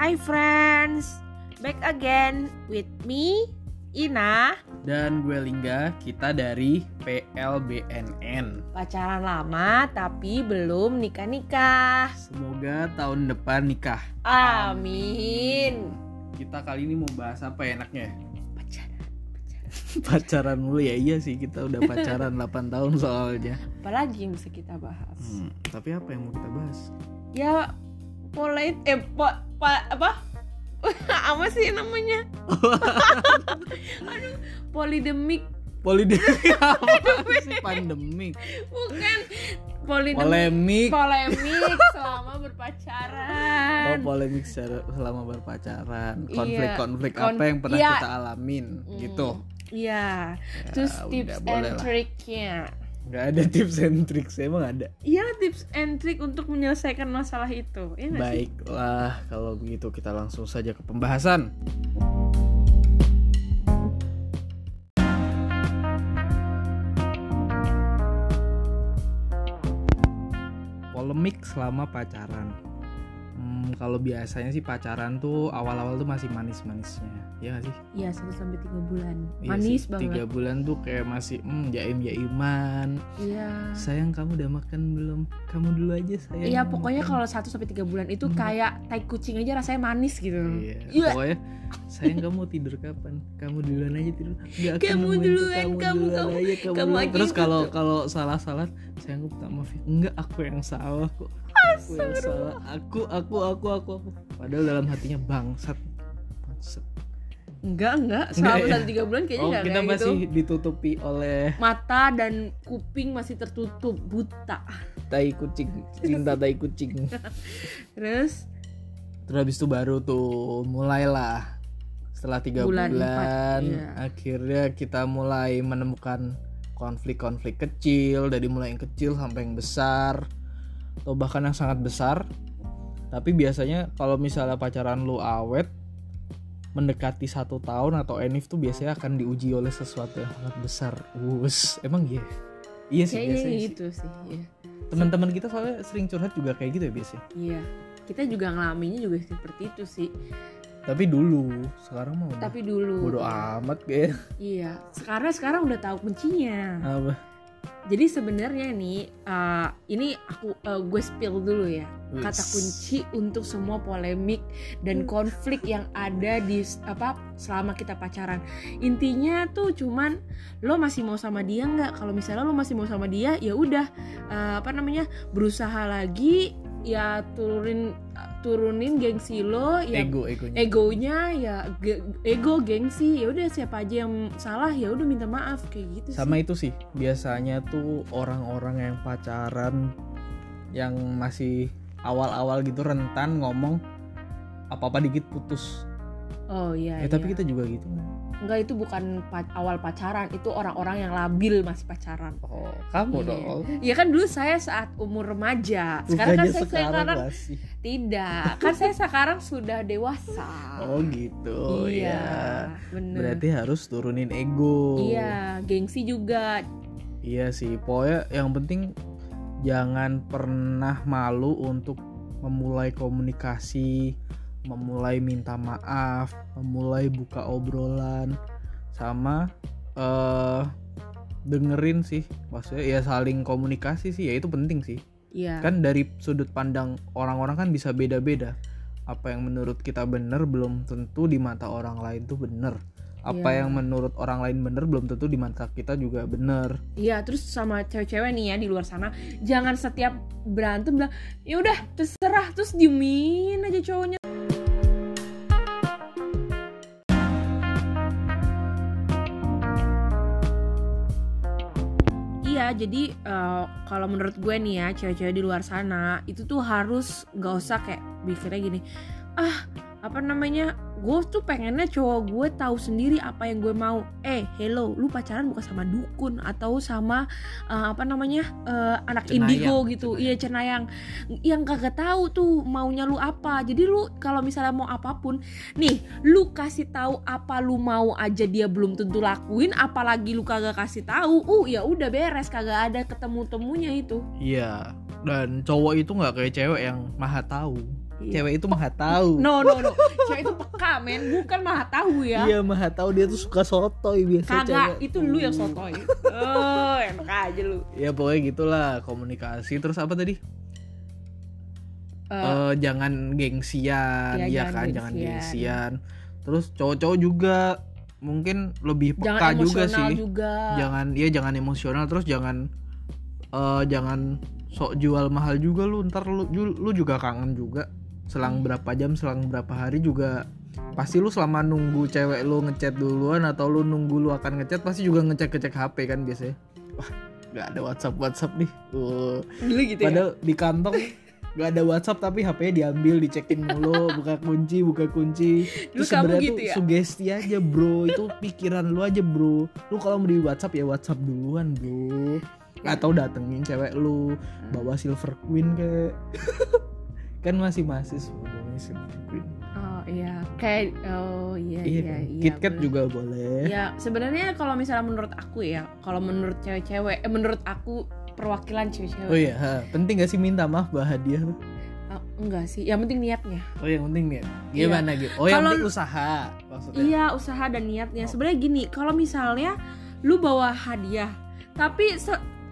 Hi friends, back again with me, Ina. Dan gue Lingga, kita dari PLBNN. Pacaran lama tapi belum nikah-nikah. Semoga tahun depan nikah. Amin. Kita kali ini mau bahas apa ya enaknya? Pacaran. Pacaran mulu ya iya sih kita udah pacaran 8 tahun soalnya. Apalagi yang bisa kita bahas? Hmm, tapi apa yang mau kita bahas? Ya, pola eh po, pa, apa? apa sih namanya? Aduh, polidemik Polidemik apa sih pandemik? bukan polidemik Polemik. polemik selama Oh, berpacaran. polemik secara selama berpacaran. Iya. Konflik-konflik Kon- apa yang pernah iya. kita alamin gitu. Iya. Ya, Terus tips boleh and lah. triknya. Nggak ada tips and tricks emang ada. Iya tips and trick untuk menyelesaikan masalah itu. Sih? Baiklah, kalau begitu kita langsung saja ke pembahasan. Polemik selama pacaran. Kalau biasanya sih pacaran tuh awal-awal tuh masih manis-manisnya, ya nggak sih? Iya satu sampai tiga bulan. Iya Manis sih, banget. Tiga bulan tuh kayak masih hmm, jaim jaiman. Iya. Sayang kamu udah makan belum? Kamu dulu aja sayang. Iya pokoknya makan." kalau satu sampai tiga bulan itu Hmm. kayak tai kucing aja rasanya manis gitu. Iya. Iya. Pokoknya sayang kamu tidur kapan? Kamu duluan aja tidur. Aku Kamu duluan, kamu- duluan kamu- aja, kamu, kamu duluan. aja Terus yang kalau kalau salah-salah, sayang aku minta maaf. ya. Enggak, aku yang salah kok. Aku yang salah. Aku aku aku aku aku. Padahal dalam hatinya bangsat. Bangsat. Enggak enggak. Enggak Selama ya? satu tiga bulan kayaknya Oh, enggak kita kayak masih gitu. ditutupi oleh Mata dan kuping masih tertutup buta. tai kucing, cinta tai kucing. Terus Terus habis itu baru tuh mulailah setelah tiga Bulan bulan, empat, iya. akhirnya kita mulai menemukan konflik-konflik kecil dari mulai yang kecil sampai yang besar atau bahkan yang sangat besar tapi biasanya kalau misalnya pacaran lu awet mendekati satu tahun atau enif tuh biasanya akan diuji oleh sesuatu yang sangat besar Wus, emang iya iya sih kayaknya biasanya sih. gitu sih. Iya. teman-teman kita soalnya sering curhat juga kayak gitu ya biasanya Iya. Kita juga ngalaminnya juga seperti itu sih. tapi dulu sekarang udah Tapi dulu. bodo amat kayak Iya. Sekarang sekarang udah tahu kuncinya. apa Jadi sebenarnya nih, uh, ini aku uh, gue spill dulu ya kata Wis. kunci untuk semua polemik dan konflik yang ada di apa selama kita pacaran. Intinya tuh cuman lo masih mau sama dia nggak? Kalau misalnya lo masih mau sama dia, ya udah uh, apa namanya berusaha lagi ya turunin turunin gengsi lo ya ego egonya egonya ya ge- ego gengsi ya udah siapa aja yang salah ya udah minta maaf kayak gitu sama sih. itu sih biasanya tuh orang-orang yang pacaran yang masih awal-awal gitu rentan ngomong apa-apa dikit putus oh iya ya tapi iya. kita juga gitu enggak itu bukan pa- awal pacaran itu orang-orang yang labil masih pacaran. Oh kamu Iya. dong. Ya kan dulu saya saat umur remaja sekarang kan Bukannya saya sekarang, masih. tidak. Kan saya sekarang sudah dewasa. Oh gitu. Iya ya bener. Berarti harus turunin ego. Iya gengsi juga. Iya sih, pokoknya yang penting jangan pernah malu untuk memulai komunikasi, memulai minta maaf, memulai buka obrolan, sama eh dengerin sih, maksudnya ya saling komunikasi sih, ya itu penting sih. iya Kan dari sudut pandang orang-orang kan bisa beda-beda. Apa yang menurut kita benar belum tentu di mata orang lain tuh benar. Apa Iya. yang menurut orang lain benar belum tentu di mata kita juga benar. Iya, terus sama cewek-cewek nih ya di luar sana, jangan setiap berantem bilang, ya udah terserah, terus diemin aja cowoknya. Jadi eh, kalau menurut gue nih ya, cewek-cewek di luar sana itu tuh harus nggak usah kayak pikirnya gini, ah apa namanya gue tuh pengennya cowok gue tahu sendiri apa yang gue mau. Eh hello lu pacaran bukan sama dukun atau sama eh, apa namanya eh, anak Cenayang, indigo gitu. cenayang. iya cenayang. Yang kagak tahu tuh maunya lu apa. Jadi lu kalau misalnya mau apa pun nih lu kasih tahu apa lu mau aja dia belum tentu lakuin apalagi lu kagak kasih tahu uh ya udah beres kagak ada ketemu temunya itu. Iya, dan cowok itu nggak kayak cewek yang maha tahu. Iya. cewek itu maha tahu. No no no. Cewek itu peka men. Bukan maha tahu ya. Iya maha tahu. Dia tuh suka sotoy biasa kagak cewek. itu lu yang sotoy. Oh enak aja lu. Ya pokoknya gitulah komunikasi. Terus apa tadi? Eh, Eh, jangan gengsian. Iya, ya jangan kan jangan gengsian. gengsian. Terus cowok-cowok juga mungkin lebih peka jangan juga sih. juga. Jangan ya jangan emosional. Terus jangan eh, jangan sok jual mahal juga lu. Ntar lu lu juga kangen juga selang Hmm. berapa jam selang berapa hari juga pasti lu selama nunggu cewek lu ngechat duluan atau lu nunggu lu akan ngechat pasti juga ngecek ngecek HP kan biasanya. Wah nggak ada WhatsApp WhatsApp nih. Tuh dulu gitu ya? Padahal di kantong nggak ada WhatsApp tapi HP-nya diambil dicekin mulu buka kunci buka kunci. Dulu itu kamu sebenarnya gitu tuh ya? sugesti aja bro. Itu pikiran lu aja bro. Lu kalau mau di WhatsApp ya WhatsApp duluan bro. Atau datengin cewek lu bawa silver queen kayak kan masih mahasiswa bawa silver queen oh iya. Kayak oh iya iya iya kan? iya KitKat juga boleh. Ya sebenarnya kalau misalnya menurut aku ya kalau menurut cewek-cewek eh, menurut aku perwakilan cewek-cewek. Oh iya ha. penting gak sih minta maaf bah hadiah? Tuh Ah, enggak sih. Yang penting niatnya. Oh yang penting nih Iya. gimana gitu oh yang Kalau- penting usaha maksudnya. Iya usaha dan niatnya. Oh. Sebenarnya gini, kalau misalnya lu bawa hadiah, tapi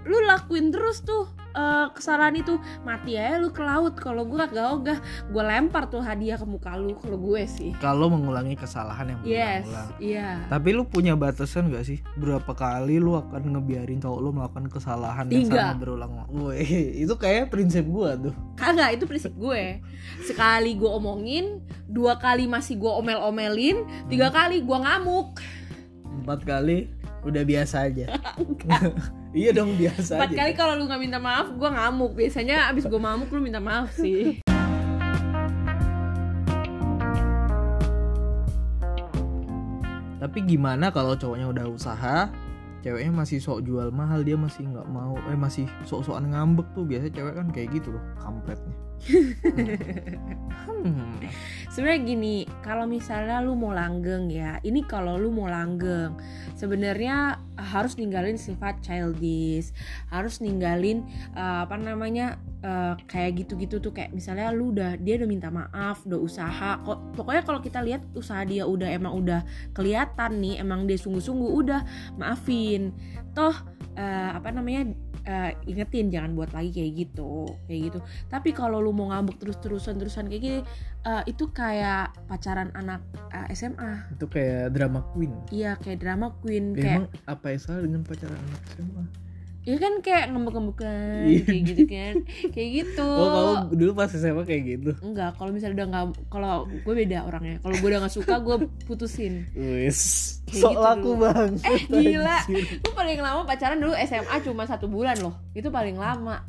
lu lakuin terus tuh eh, kesalahan itu mati ya lu ke laut. Kalau gue gak ogah, gue lempar tuh hadiah ke muka lu. Kalau gue sih. kalau mengulangi kesalahan yang Yes, berulang-ulang iya. Tapi lu punya batasan gak sih? Berapa kali lu akan ngebiarin cowok lu melakukan kesalahan yang Tiga. sama berulang Wih, itu kayak prinsip gua tuh. Kagak, itu prinsip gue. Sekali gue omongin, dua kali masih gue omel-omelin, tiga kali gue ngamuk. Empat kali udah biasa aja. iya dong biasa Empat aja. kali kalau lu nggak minta maaf, gue ngamuk. Biasanya abis gue ngamuk lu minta maaf sih. Tapi gimana kalau cowoknya udah usaha, ceweknya masih sok jual mahal, dia masih nggak mau, eh masih sok-sokan ngambek tuh. Biasanya cewek kan kayak gitu loh, kampretnya. Hmm. sebenarnya gini kalau misalnya lu mau langgeng ya ini kalau lu mau langgeng sebenarnya harus ninggalin sifat childish harus ninggalin eh, apa namanya eh, kayak gitu-gitu tuh kayak misalnya lu udah dia udah minta maaf udah usaha kok pokoknya kalau kita lihat usaha dia udah emang udah kelihatan nih emang dia sungguh-sungguh udah maafin toh eh, apa namanya eh, ingetin jangan buat lagi kayak gitu kayak gitu tapi kalau lu mau ngambek terus-terusan terusan kayak gini eh, itu kayak pacaran anak eh, SMA Itu kayak drama queen. iya kayak drama queen Ya, kayak Emang apa yang salah dengan pacaran anak SMA? Ya kan kayak ngambek-ngembekan Iya. kayak gitu kan. Kayak gitu. Oh kamu dulu pas SMA kayak gitu? enggak kalau misalnya udah nggak kalau gue beda orangnya. Kalau gue udah nggak suka gue putusin. Wis, sok gitu laku dulu. bang. eh gila. Gue paling lama pacaran dulu SMA cuma satu bulan loh. Itu paling lama.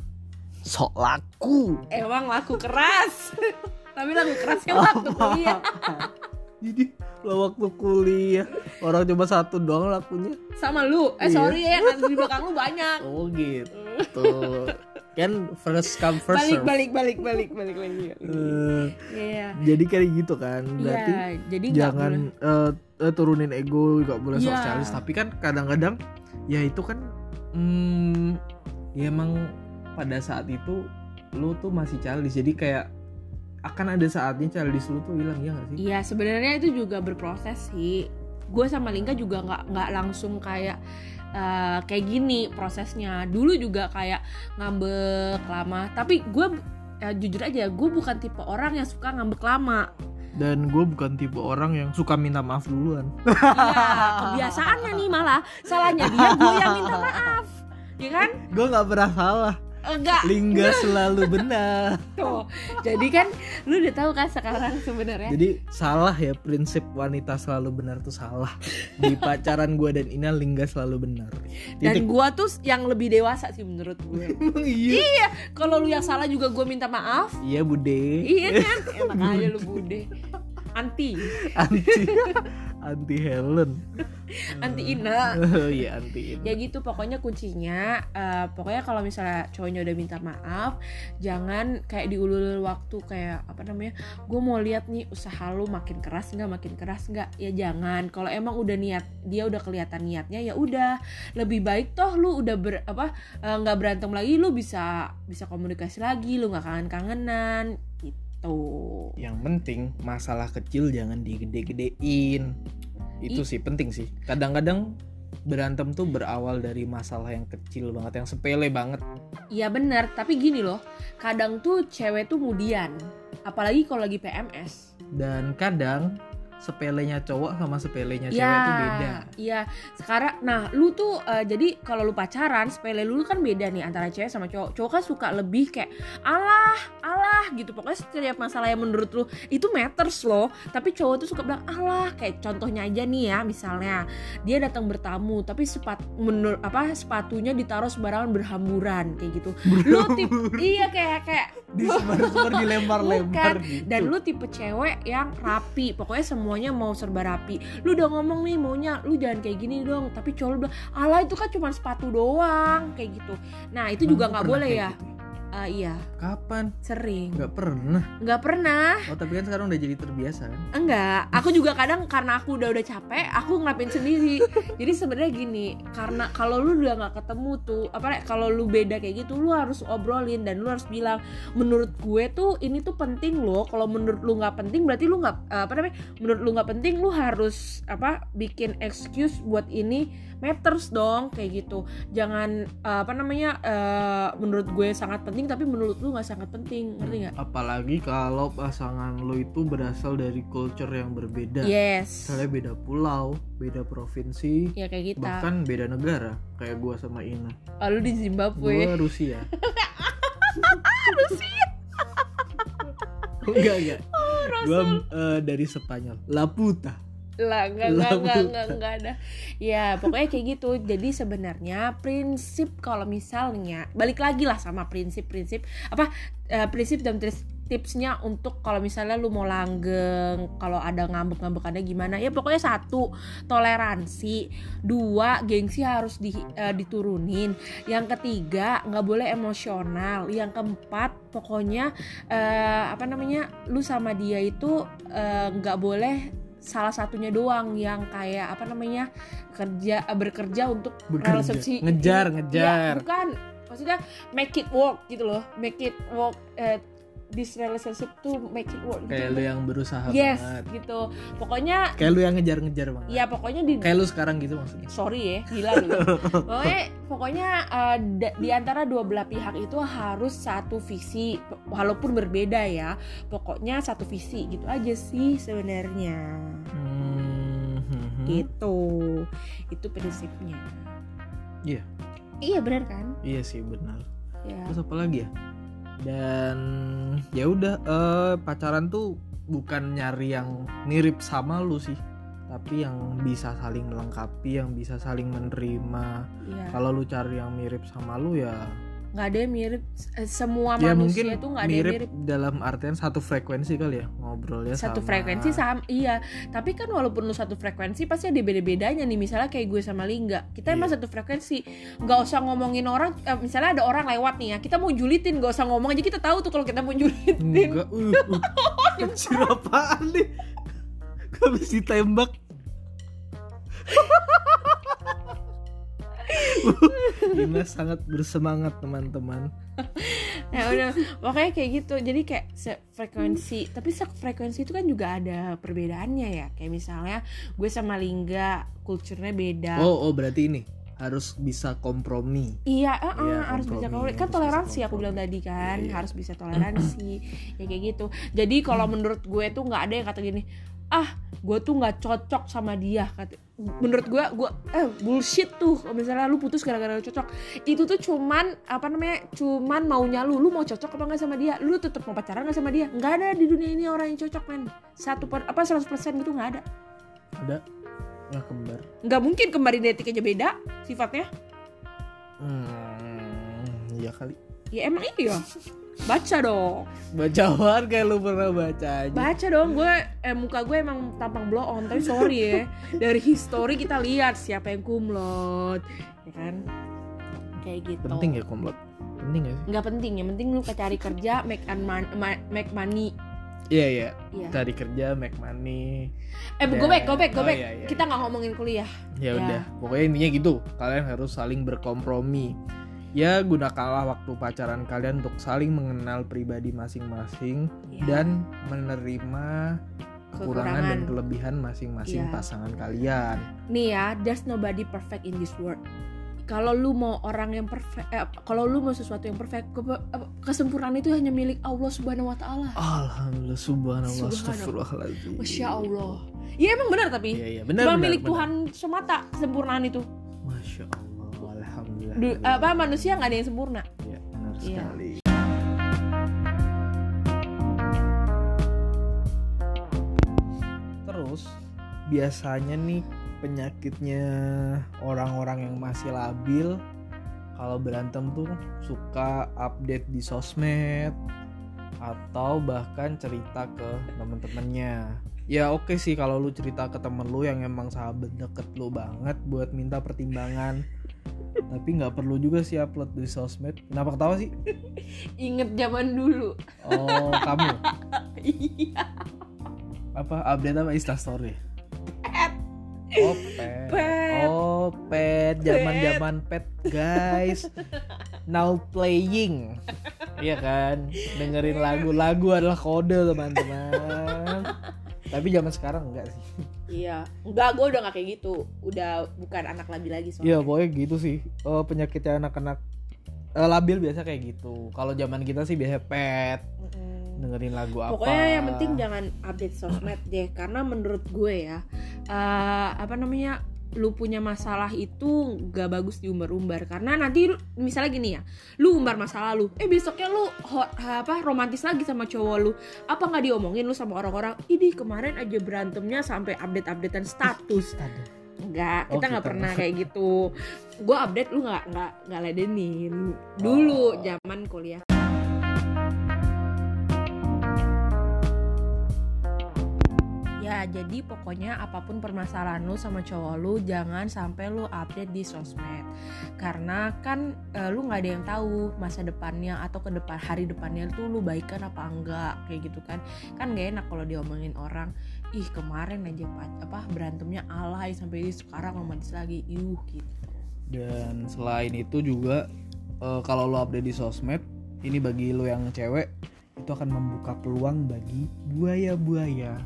Sok laku. emang laku keras. Tapi laku kerasnya waktu kuliah Jadi lo waktu kuliah orang cuma satu doang lakunya. sama lu eh Iya. sorry ya ada di belakang lu banyak Oh gitu. kan first come first balik serve. balik balik balik balik lagi Eh, iya jadi kayak gitu kan. Berarti iya jadi jangan eh, eh, turunin ego, nggak boleh Iya. sosialis. Tapi kan kadang-kadang ya itu kan, hmm, ya emang pada saat itu lu tuh masih childish. Jadi kayak akan ada saatnya childish lu tuh hilang ya gak sih? Iya sebenarnya itu juga berproses sih. Gue sama Lingka juga nggak nggak langsung kayak eh, kayak gini prosesnya. Dulu juga kayak ngambek lama. Tapi gue eh, jujur aja gue bukan tipe orang yang suka ngambek lama. Dan gue bukan tipe orang yang suka minta maaf duluan. Iya kebiasaannya nih malah salahnya dia gue yang minta maaf. Ya kan? gue nggak pernah salah. Enggak Lingga selalu benar. tuh. Jadi kan lu udah tahu kan sekarang sebenarnya. Jadi salah ya prinsip wanita selalu benar tuh salah. Di pacaran gue dan Ina Lingga selalu benar. Dan gue tuh yang lebih dewasa sih menurut gue. Emang iya. Kalau lu yang salah juga gue minta maaf. Iya bude. Iya kan? Enak aja lu bude. Anti, Anti anti Helen. anti Ina. Iya anti Ina. Ya gitu pokoknya kuncinya eh, pokoknya kalau misalnya cowoknya udah minta maaf, jangan kayak diulur waktu kayak apa namanya? Gue mau lihat nih usaha lu makin keras nggak, makin keras nggak? Ya jangan. Kalau emang udah niat, dia udah kelihatan niatnya ya udah. Lebih baik toh lu udah ber apa eh, nggak berantem lagi, lu bisa bisa komunikasi lagi, lu nggak kangen-kangenan gitu. Gitu Yang penting masalah kecil jangan digede-gedein. Itu I- sih penting sih. Kadang-kadang berantem tuh berawal dari masalah yang kecil banget, yang sepele banget. Iya bener tapi gini loh kadang tuh cewek tuh mudian apalagi kalau lagi PMS Dan kadang sepelenya cowok sama sepelenya Iya, cewek tuh beda. Iya, sekarang nah lu tuh eh, jadi kalau lu pacaran sepele lu kan beda nih antara cewek sama cowok. Cowok kan suka lebih kayak alah, alah gitu. Pokoknya setiap masalah yang menurut lu itu matters loh. Tapi cowok tuh suka bilang alah kayak contohnya aja nih ya, misalnya dia datang bertamu tapi sepat menur apa sepatunya ditaruh sembarangan berhamburan kayak gitu. Lu tip iya kayak kayak Di sebar-sebar dilempar-lempar gitu. dan lu tipe cewek yang rapi pokoknya semuanya mau serba rapi. Lu udah ngomong nih maunya lu jangan kayak gini dong. Tapi cowok lu bilang alah itu kan cuma sepatu doang. Kayak gitu. Nah itu juga nggak boleh ya. gitu Ah, iya. Kapan? sering. Nggak pernah. nggak pernah. Oh tapi kan sekarang udah jadi terbiasa kan? enggak. Aku juga kadang karena aku udah udah capek aku ngelakuin sendiri. Jadi sebenarnya gini karena kalau lu udah nggak ketemu tuh apa kalau lu beda kayak gitu lu harus obrolin dan lu harus bilang menurut gue tuh ini tuh penting loh. Kalau menurut lu nggak penting berarti lu nggak eh, apa namanya menurut lu nggak penting lu harus apa bikin excuse buat ini matters dong kayak gitu. Jangan eh, apa namanya eh, menurut gue sangat penting tapi menurut lu nggak sangat penting ngerti nggak Apalagi kalau pasangan lo itu berasal dari culture yang berbeda. yes Misalnya beda pulau, beda provinsi, ya kayak kita bahkan beda negara. Kayak gua sama Ina. lalu di Zimbabwe Gua Rusia. Rusia. enggak enggak. Gua eh, dari Spanyol. La puta. Lah nggak nggak nggak nggak ada. Ya pokoknya kayak gitu. Jadi sebenarnya prinsip kalau misalnya balik lagi lah sama prinsip-prinsip apa eh, prinsip dan tipsnya untuk kalau misalnya lu mau langgeng kalau ada ngambek-ngambekannya gimana. Ya pokoknya satu toleransi. Dua gengsi harus di, eh, diturunin. Yang ketiga nggak boleh emosional. Yang keempat pokoknya eh, apa namanya lu sama dia itu nggak boleh salah satunya doang yang kayak apa namanya kerja bekerja untuk Bekerja. relationship Ngejar, Iya, ngejar. bukan maksudnya make it work gitu loh make it work eh, this relationship to make it work gitu. Kayak lu yang berusaha yes banget. gitu pokoknya Kayak lu yang ngejar-ngejar banget. ya pokoknya di Kayak lu sekarang gitu maksudnya. sorry ya gila lu pokoknya pokoknya da- di antara dua belah pihak itu harus satu visi walaupun berbeda ya pokoknya satu visi gitu aja sih sebenarnya Hmm, hmm, hmm. gitu itu prinsipnya Iya. iya benar kan Iya sih benar. ya Terus apa lagi ya? Dan ya udah eh, pacaran tuh bukan nyari yang mirip sama lu sih, tapi yang bisa saling melengkapi, yang bisa saling menerima. iya Kalau lu cari yang mirip sama lu ya, nggak ada yang mirip Eh, semua ya manusia mungkin itu nggak ada yang mirip, mirip dalam artian satu frekuensi kali ya ngobrolnya satu sama. frekuensi sama iya tapi kan walaupun lu satu frekuensi pasti ada beda-bedanya nih misalnya kayak gue sama Lingga kita emang Iya. satu frekuensi nggak usah ngomongin orang eh, misalnya ada orang lewat nih ya kita mau julitin nggak usah ngomong aja kita tahu tuh kalau kita mau julitin Enggak, uh, uh. Anjir apaan nih? Habis ditembak. Ina sangat bersemangat teman-teman. ya udah pokoknya kayak gitu jadi kayak frekuensi tapi frekuensi itu kan juga ada perbedaannya ya kayak misalnya gue sama Lingga kulturnya beda Oh, oh berarti ini harus bisa kompromi. Iya, eh, Iya, harus bisa kompromi, kompromi. Kan harus toleransi bisa aku bilang kompromi. tadi kan, Iya, iya. harus bisa toleransi. ya kayak gitu. Jadi kalau menurut gue tuh nggak ada yang kata gini, ah, gue tuh nggak cocok sama dia. Kata, menurut gue, gue eh bullshit tuh. Kalau Misalnya lu putus gara-gara lu cocok, itu tuh cuman apa namanya, cuman maunya lu. Lu mau cocok apa nggak sama dia? Lu tetap mau pacaran nggak sama dia? Nggak ada di dunia ini orang yang cocok men. Satu per, apa 100% gitu nggak ada. Ada nggak kembar. Nggak mungkin kembar identik aja beda sifatnya. Hmm, iya kali. Ya emang iya. Baca dong. Bacaan kayak lu pernah baca aja. Baca dong gue eh muka gue emang tampang blow on tapi sorry ya. Dari history kita lihat siapa yang kumlot. Ya kan? Kayak gitu. Penting ya komplot. Penting ya sih? Nggak penting, yang penting lu cari kerja make and man, ma- make money. Iya iya. Iya. Cari kerja, make money. Eh, Dan- go back, go back, go oh, back. iya, iya, Kita nggak ngomongin kuliah. Ya Ya. udah, pokoknya intinya gitu. Kalian harus saling berkompromi. Ya gunakanlah waktu pacaran kalian untuk saling mengenal pribadi masing-masing Ya. dan menerima kekurangan dan Kekurangan. kelebihan masing-masing Iya. pasangan kalian. nih ya there's nobody perfect in this world kalau lu mau orang yang perfect eh, kalau lu mau sesuatu yang perfect ke- kesempurnaan itu hanya milik Allah subhanahu wa taala Alhamdulillah subhanallah astagfirullahaladzim. masya Allah ya emang benar tapi Iya iya benar cuma benar, milik benar. Tuhan semata kesempurnaan itu Masya Allah. Du- apa manusia nggak ada yang sempurna Ya, benar Iya. sekali. Terus biasanya nih penyakitnya orang-orang yang masih labil kalau berantem tuh suka update di sosmed atau bahkan cerita ke temen-temennya. Ya oke sih kalau lu cerita ke temen lu yang emang sahabat deket lu banget buat minta pertimbangan tapi nggak perlu juga sih upload di sosmed. Kenapa ketawa sih? Inget zaman dulu. Oh kamu. Iya. Apa update apa? Instastory? Oh pet. Pet. oh pet. Zaman zaman pet guys. Now playing. Iya kan? Dengerin lagu-lagu adalah kode teman-teman tapi zaman sekarang enggak sih. Iya. Enggak gue udah nggak kayak gitu. Udah bukan anak labil lagi Iya soalnya pokoknya gitu sih. Oh, penyakitnya anak-anak eh, labil biasa kayak gitu. Kalau zaman kita sih biasa pet Mm-mm. dengerin lagu apa. Pokoknya yang penting jangan update sosmed deh. Karena menurut gue ya eh, apa namanya lu punya masalah itu gak bagus diumbar-umbar karena nanti misalnya gini ya lu umbar masalah lu eh besoknya lu ho- apa romantis lagi sama cowok lu apa nggak diomongin lu sama orang-orang ini kemarin aja berantemnya sampai update-updatean status. Enggak, Oh, kita nggak kita. pernah kayak gitu. Gue update lu nggak nggak nggak ladenin. Dulu Oh. zaman kuliah. Jadi pokoknya apa pun permasalahan lu sama cowok lu jangan sampai lu update di sosmed. Karena kan eh, lu nggak ada yang tahu masa depannya atau ke depan hari depannya tuh lu baikan apa enggak kayak gitu kan. Kan gak enak kalau diomongin orang ih kemarin aja apa berantemnya alay sampai sekarang romantis lagi iuh gitu dan selain itu juga eh, kalau lo update di sosmed ini bagi lo yang cewek itu akan membuka peluang bagi buaya-buaya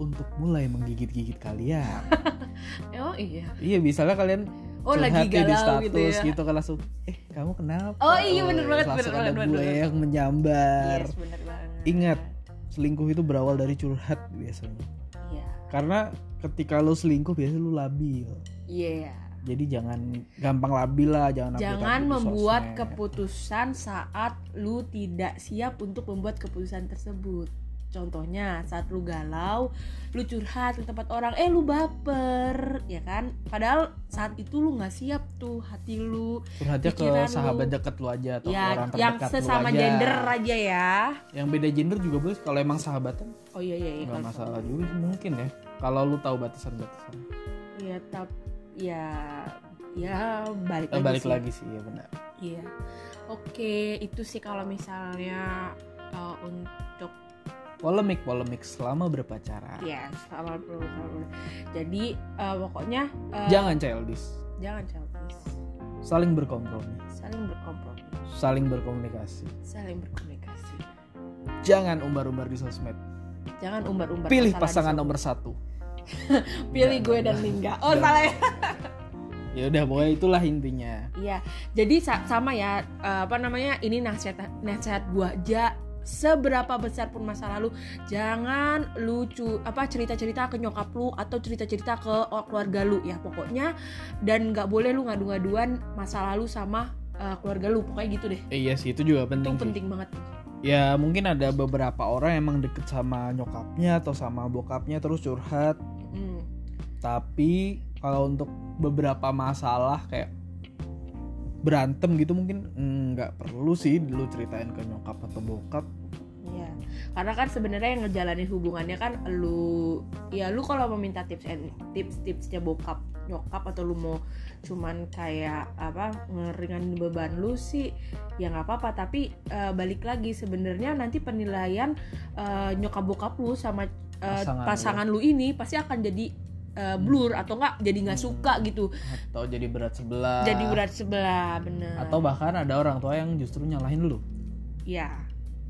untuk mulai menggigit-gigit kalian. Oh iya. Iya misalnya kalian oh lagi nih di galau status gitu ya. gitu kan langsung eh kamu kenapa? Oh, iya, bener banget, langsung bener ada banget, bener buaya banget. yang menyambar. Yes bener banget. Ingat. selingkuh itu berawal dari curhat biasanya. Iya. Karena ketika lo selingkuh biasanya lo labil. Iya. Jadi jangan gampang labil lah jangan jangan membuat sosmed. keputusan saat lu tidak siap untuk membuat keputusan tersebut contohnya saat lu galau lu curhat ke tempat orang eh lu baper ya kan padahal saat itu lu nggak siap tuh hati lu curhatnya ke pikiran lu. sahabat deket lu aja atau ya orang yang terdekat lu sesama aja. gender aja ya yang beda gender juga boleh kalau emang sahabatan oh iya iya iya kalau- masalah juga mungkin ya kalau lu tahu batasan-batasan Iya, tapi ya ya balik Eh, lagi balik sih. lagi sih ya benar Iya. Oke, itu sih kalau misalnya uh, untuk polemik polemik selama berpacaran. Ya sama sama- Jadi uh, pokoknya uh, jangan childish. Jangan childish, saling berkompromi. Saling berkompromi, saling berkomunikasi. Saling berkomunikasi. jangan umbar-umbar di sosmed. Jangan umbar-umbar. pilih pasangan nomor satu. Pilih gue dan Lingga. Oh, salah ya. ya udah pokoknya itulah intinya. Iya, jadi sa- sama ya eh, apa namanya ini nasihat nasihat gua ja seberapa besar pun masa lalu jangan lucu apa cerita-cerita ke nyokap lu atau cerita-cerita ke keluarga lu. Ya pokoknya dan nggak boleh lu ngadu-ngaduan masa lalu sama eh, keluarga lu. Pokoknya gitu deh. Eh, iya sih itu juga itu penting sih. penting banget. Ya mungkin ada beberapa orang emang deket sama nyokapnya atau sama bokapnya terus curhat. Hmm. tapi kalau untuk beberapa masalah kayak berantem gitu mungkin? Mm, nggak perlu sih lu ceritain ke nyokap atau bokap. Iya, karena kan sebenarnya yang ngejalanin hubungannya kan lu, ya lu kalau mau minta tips and tips tipsnya bokap nyokap atau lu mau cuman kayak apa ngeringanin beban lu sih ya nggak apa-apa. Tapi eh, balik lagi sebenarnya nanti penilaian eh, nyokap bokap lu sama eh, Pasangan pasangan, lu. ini pasti akan jadi eh, blur atau enggak jadi nggak suka gitu. Atau jadi berat sebelah. Jadi berat sebelah bener. Atau bahkan ada orang tua yang justru nyalahin lu. Iya.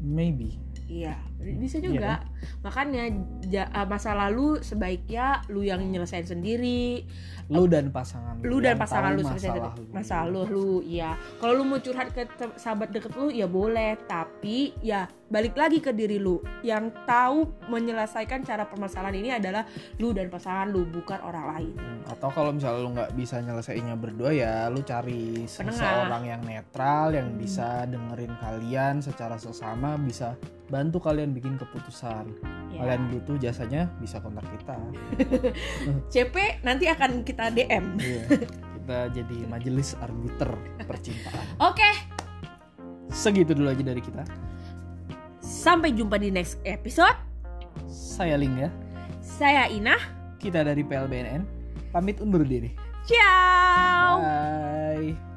Maybe. Iya, bisa Iya juga. Makanya ja- eh, masa lalu sebaiknya lu yang nyelesain sendiri, lu dan pasangan lu dan pasangan lu selesai masalah lu. masalah lu, lu iya. Kalau lu mau curhat ke sahabat deket lu ya boleh, tapi ya balik lagi ke diri lu. Yang tahu menyelesaikan cara permasalahan ini adalah lu dan pasangan lu, bukan orang lain. Hmm, atau kalau misalnya lu nggak bisa nyelesainnya berdua ya lu cari Penengah. seseorang yang netral yang bisa dengerin kalian secara sesama bisa bantu kalian bikin keputusan Ya. kalian butuh jasanya bisa kontak kita CP nanti akan kita DM. Iya. kita jadi majelis arbiter percintaan Oke, segitu dulu aja dari kita sampai jumpa di next episode. saya Lingga Saya Inah. kita dari PLBNN pamit undur diri Ciao. bye